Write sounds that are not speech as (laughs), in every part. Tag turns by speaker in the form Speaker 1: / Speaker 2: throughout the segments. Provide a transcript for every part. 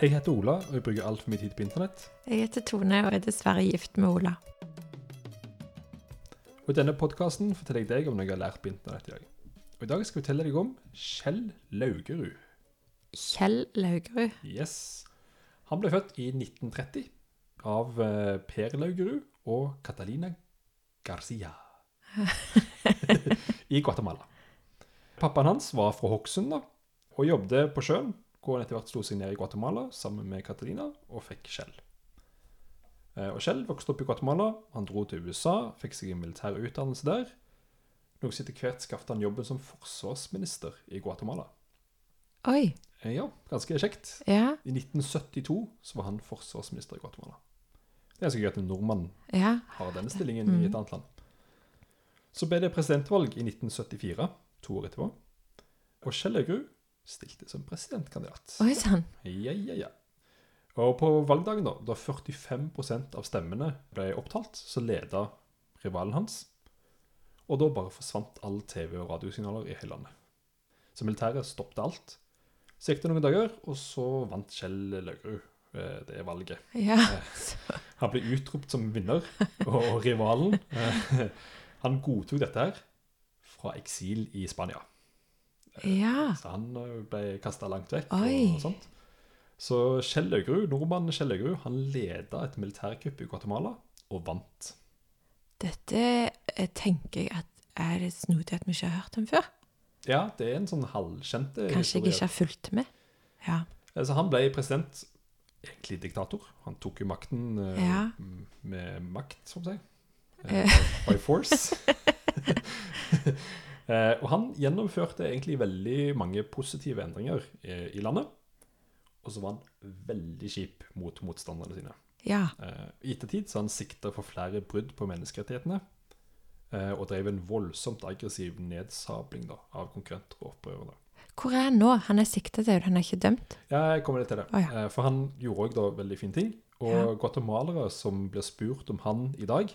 Speaker 1: Jeg heter Ola, og jeg bruker altfor mye tid på internett.
Speaker 2: Jeg heter Tone og er dessverre gift med Ola.
Speaker 1: Og I denne podkasten forteller jeg deg om noe jeg har lært på internett i dag. Og I dag skal jeg fortelle deg om Kjell Laugerud.
Speaker 2: Kjell Laugerud.
Speaker 1: Yes. Han ble født i 1930 av eh, Per Laugerud og Catalina Garcia (laughs) i Guatemala. Pappaen hans var fra Hokksund og jobbet på sjøen, hvor han etter hvert slo seg ned i Guatemala sammen med Catalina og fikk Kjell. Eh, Og Kjell vokste opp i Guatemala. Han dro til USA, fikk seg en militær utdannelse der. Noe som etter hvert skaffet han jobben som forsvarsminister i Guatemala.
Speaker 2: Oi.
Speaker 1: Eh, Ja, ganske kjekt.
Speaker 2: Ja.
Speaker 1: I 1972 så var han forsvarsminister i Guatemala. Det er ganske gøy at en nordmann
Speaker 2: Ja.
Speaker 1: har denne stillingen i et annet land. Så ble det presidentvalg i 1974, to år etterpå. Og Kjell Augerud stilte som presidentkandidat.
Speaker 2: Oi sann.
Speaker 1: Ja, ja, ja. Og på valgdagen, da, da 45% av stemmene ble opptalt, så leda rivalen hans. Og da bare forsvant alle TV- og radiosignaler i hele landet. Så militæret stoppet alt. Så gikk det noen dager, og så vant Kjell Laugrud. Det det valget.
Speaker 2: Ja.
Speaker 1: Han ble utropt som vinner, og rivalen eh, (laughs) Han godtok dette her fra eksil i Spania.
Speaker 2: Ja.
Speaker 1: Så han eh, ble kasta langt vekk.
Speaker 2: Oi.
Speaker 1: og sånt. Så Kjellegrud, nordmannen Kjellegrud han leda et militærkupp i Guatemala og vant.
Speaker 2: Dette jeg tenker jeg at er det snodig at vi ikke har hørt om før.
Speaker 1: Ja, det er en sånn halvkjente
Speaker 2: Kanskje jeg ikke har fulgt med. Ja.
Speaker 1: Altså, han ble president, egentlig diktator. Han tok jo makten eh,
Speaker 2: Ja.
Speaker 1: med makt, som.
Speaker 2: Eh.
Speaker 1: Eh, by force. (laughs) (laughs) eh, og han gjennomførte egentlig veldig mange positive endringer i, i landet. Og så var han veldig kjip mot motstanderne sine.
Speaker 2: Ja.
Speaker 1: Eh, I ettertid så han sikta for flere brudd på menneskerettighetene. eh, og drev en voldsomt aggressiv nedsabling da, av konkurrenter og opprørere.
Speaker 2: Hvor er han nå? Han er sikta til han er ikke dømt.
Speaker 1: Ja, jeg kommer litt til det.
Speaker 2: Oh, ja.
Speaker 1: Eh, For han gjorde òg da veldig fine ting. Og
Speaker 2: Ja.
Speaker 1: guatemalere som blir spurt om han i dag,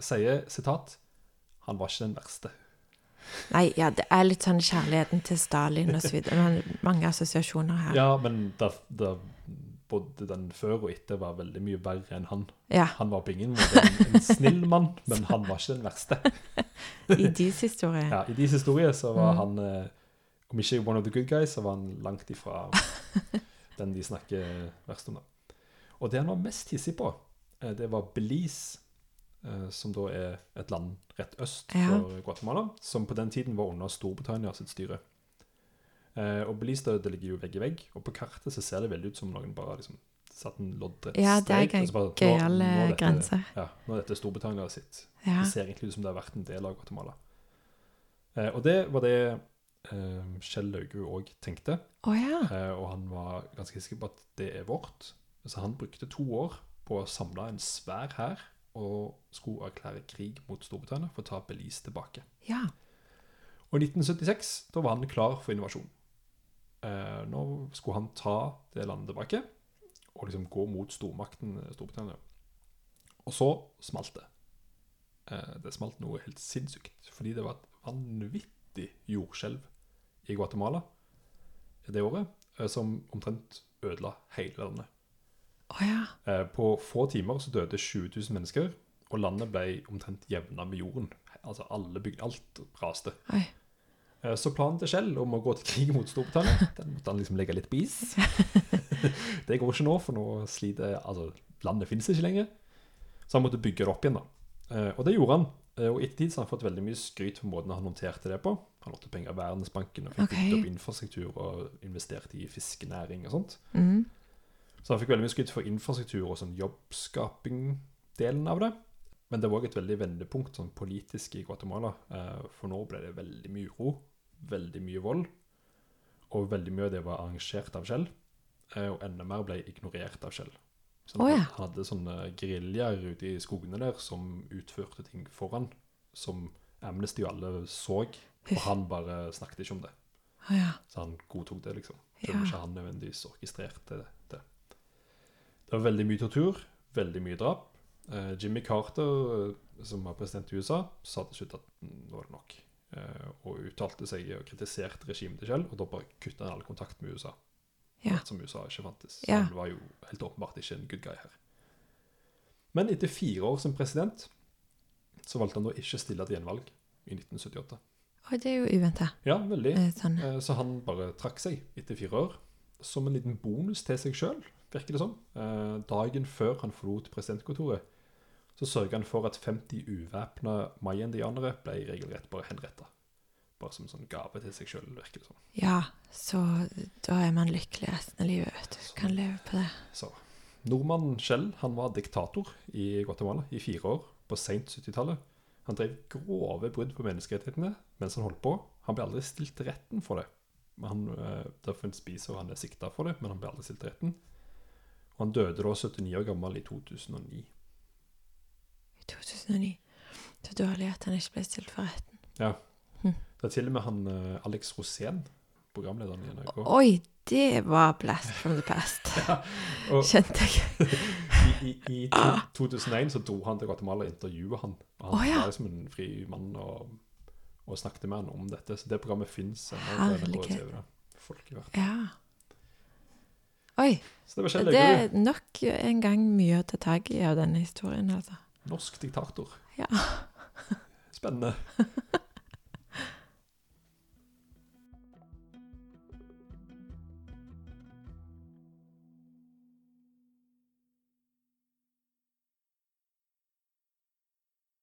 Speaker 1: sier sitat Han var ikke den verste.
Speaker 2: Nei, ja, det er litt sånn kjærligheten til Stalin og så videre. Mange assosiasjoner her.
Speaker 1: Ja, men da, da, både den før og etter var veldig mye verre enn han.
Speaker 2: Ja.
Speaker 1: Han var på ingen måte en, en snill mann, men han var ikke den verste.
Speaker 2: I deres historie.
Speaker 1: Ja, I deres historie så var
Speaker 2: Mm.
Speaker 1: han eh, Om ikke one of the good guys, så var han langt ifra den de snakker verst om. Og det han var mest hissig på, eh, det var Belize, som da er et land rett øst
Speaker 2: Ja.
Speaker 1: for Guatemala, som på den tiden var under Storbritannia sitt styre. Eh, Og Belize ligger jo vegg i vegg, og på kartet så ser det veldig ut som noen bare liksom satt en loddrett
Speaker 2: Ja, det er
Speaker 1: strek, bare,
Speaker 2: gøyale
Speaker 1: er
Speaker 2: grenser.
Speaker 1: Ja, nå er dette Storbritannia sitt
Speaker 2: Ja.
Speaker 1: det ser egentlig ut som det har vært en del av Guatemala. Eh, og det var det eh, Kjell Laugu òg tenkte.
Speaker 2: Å ja.
Speaker 1: Eh, og han var ganske sikker på at det er vårt. Så han brukte to år på å samle en svær hær og skulle erklære krig mot Storbritannia for å ta Belize tilbake.
Speaker 2: Ja.
Speaker 1: Og i 1976 da var han klar for invasjon. Eh, nå skulle han ta det landet tilbake og liksom gå mot stormakten eh, Storbritannia. Og så smalt det. Eh, det smalt noe helt sinnssykt. Fordi det var et vanvittig jordskjelv i Guatemala det året, eh, som omtrent ødela hele landet.
Speaker 2: Å ja.
Speaker 1: Eh, På få timer så døde 20 000 mennesker, og landet ble omtrent jevna med jorden. Altså alle bygd, alt raste.
Speaker 2: Oi.
Speaker 1: Eh, Så planen til Shell om å gå til krig mot Storbritannia, (laughs) den måtte han liksom legge litt på is. (laughs) det går ikke nå, for nå sliter Altså, landet finnes ikke lenger. Så han måtte bygge det opp igjen, da. Eh, Og det gjorde han. Og i ettertid så har han fått veldig mye skryt for måten han håndterte det på. Han lånte penger av Verdensbanken og fikk okay. opp infrastruktur og investert i fiskenæring og sånt.
Speaker 2: Mm.
Speaker 1: Så han fikk veldig mye skryt for infrastruktur og sånn jobbskaping-delen av det. Men det var også et veldig vendepunkt sånn politisk i Guatemala. Eh, for nå ble det veldig mye uro, veldig mye vold. Og veldig mye av det var arrangert av Shell. eh, Og enda mer ble ignorert av Shell. Så
Speaker 2: oh, ja.
Speaker 1: han hadde sånne geriljaer ute i skogene der som utførte ting foran, som Amnesty og alle så, og han bare snakket ikke om det.
Speaker 2: Oh, ja.
Speaker 1: Så han godtok det, liksom.
Speaker 2: Ja.
Speaker 1: Selv om ikke han nødvendigvis orkestrerte det. Det var veldig mye tortur, veldig mye drap. Eh, Jimmy Carter, eh, som var president i USA, sa til slutt at nå var det nok. Eh, og uttalte seg og kritiserte regimet til Shell, og da bare kutta han all kontakt med USA.
Speaker 2: Ja.
Speaker 1: som USA ikke fantes. Så
Speaker 2: Ja.
Speaker 1: han var jo helt åpenbart ikke en good guy her. Men etter fire år som president så valgte han da ikke å stille til gjenvalg i 1978.
Speaker 2: Oi, det er jo uventa.
Speaker 1: Ja, veldig.
Speaker 2: Sånn.
Speaker 1: Så han bare trakk seg etter fire år, som en liten bonus til seg sjøl, virker det som. Eh, Dagen før han forlot presidentkontoret, så sørga han for at 50 uvæpna maya-indianere ble regelrett bare henretta. Bare som en sånn gave til seg sjøl, virker det som.
Speaker 2: Ja, så da er man lykkelig resten av livet, vet du. Kan leve på det.
Speaker 1: Så. Nordmannen Shell han var diktator i Guatemala i fire år, på seint 70-tallet. Han drev grove brudd på menneskerettighetene mens han holdt på. Han ble aldri stilt til retten for det. Han, eh, derfor spiser han er sikta for det, men han ble aldri stilt til retten. Og han døde da 79 år gammel i 2009.
Speaker 2: I 2009. Så dårlig at han ikke ble stilt for retten. Ja.
Speaker 1: Det er til og med han eh, Alex Rosén, programlederen i NRK.
Speaker 2: Oi, det var blast from the past. (laughs)
Speaker 1: Og
Speaker 2: Kjente jeg. (laughs)
Speaker 1: i, i, i to, 2001 så dro han til Guatemala og intervjuet han. Og han
Speaker 2: oh, ja.
Speaker 1: var liksom en fri mann og, og snakket med han om dette. Så det programmet fins
Speaker 2: Herlighet.
Speaker 1: Folk i verden.
Speaker 2: Ja. Oi.
Speaker 1: Så det var
Speaker 2: Det er nok en gang mye å ta tak i av denne historien, altså.
Speaker 1: Norsk diktator.
Speaker 2: Ja.
Speaker 1: Spennende. (laughs)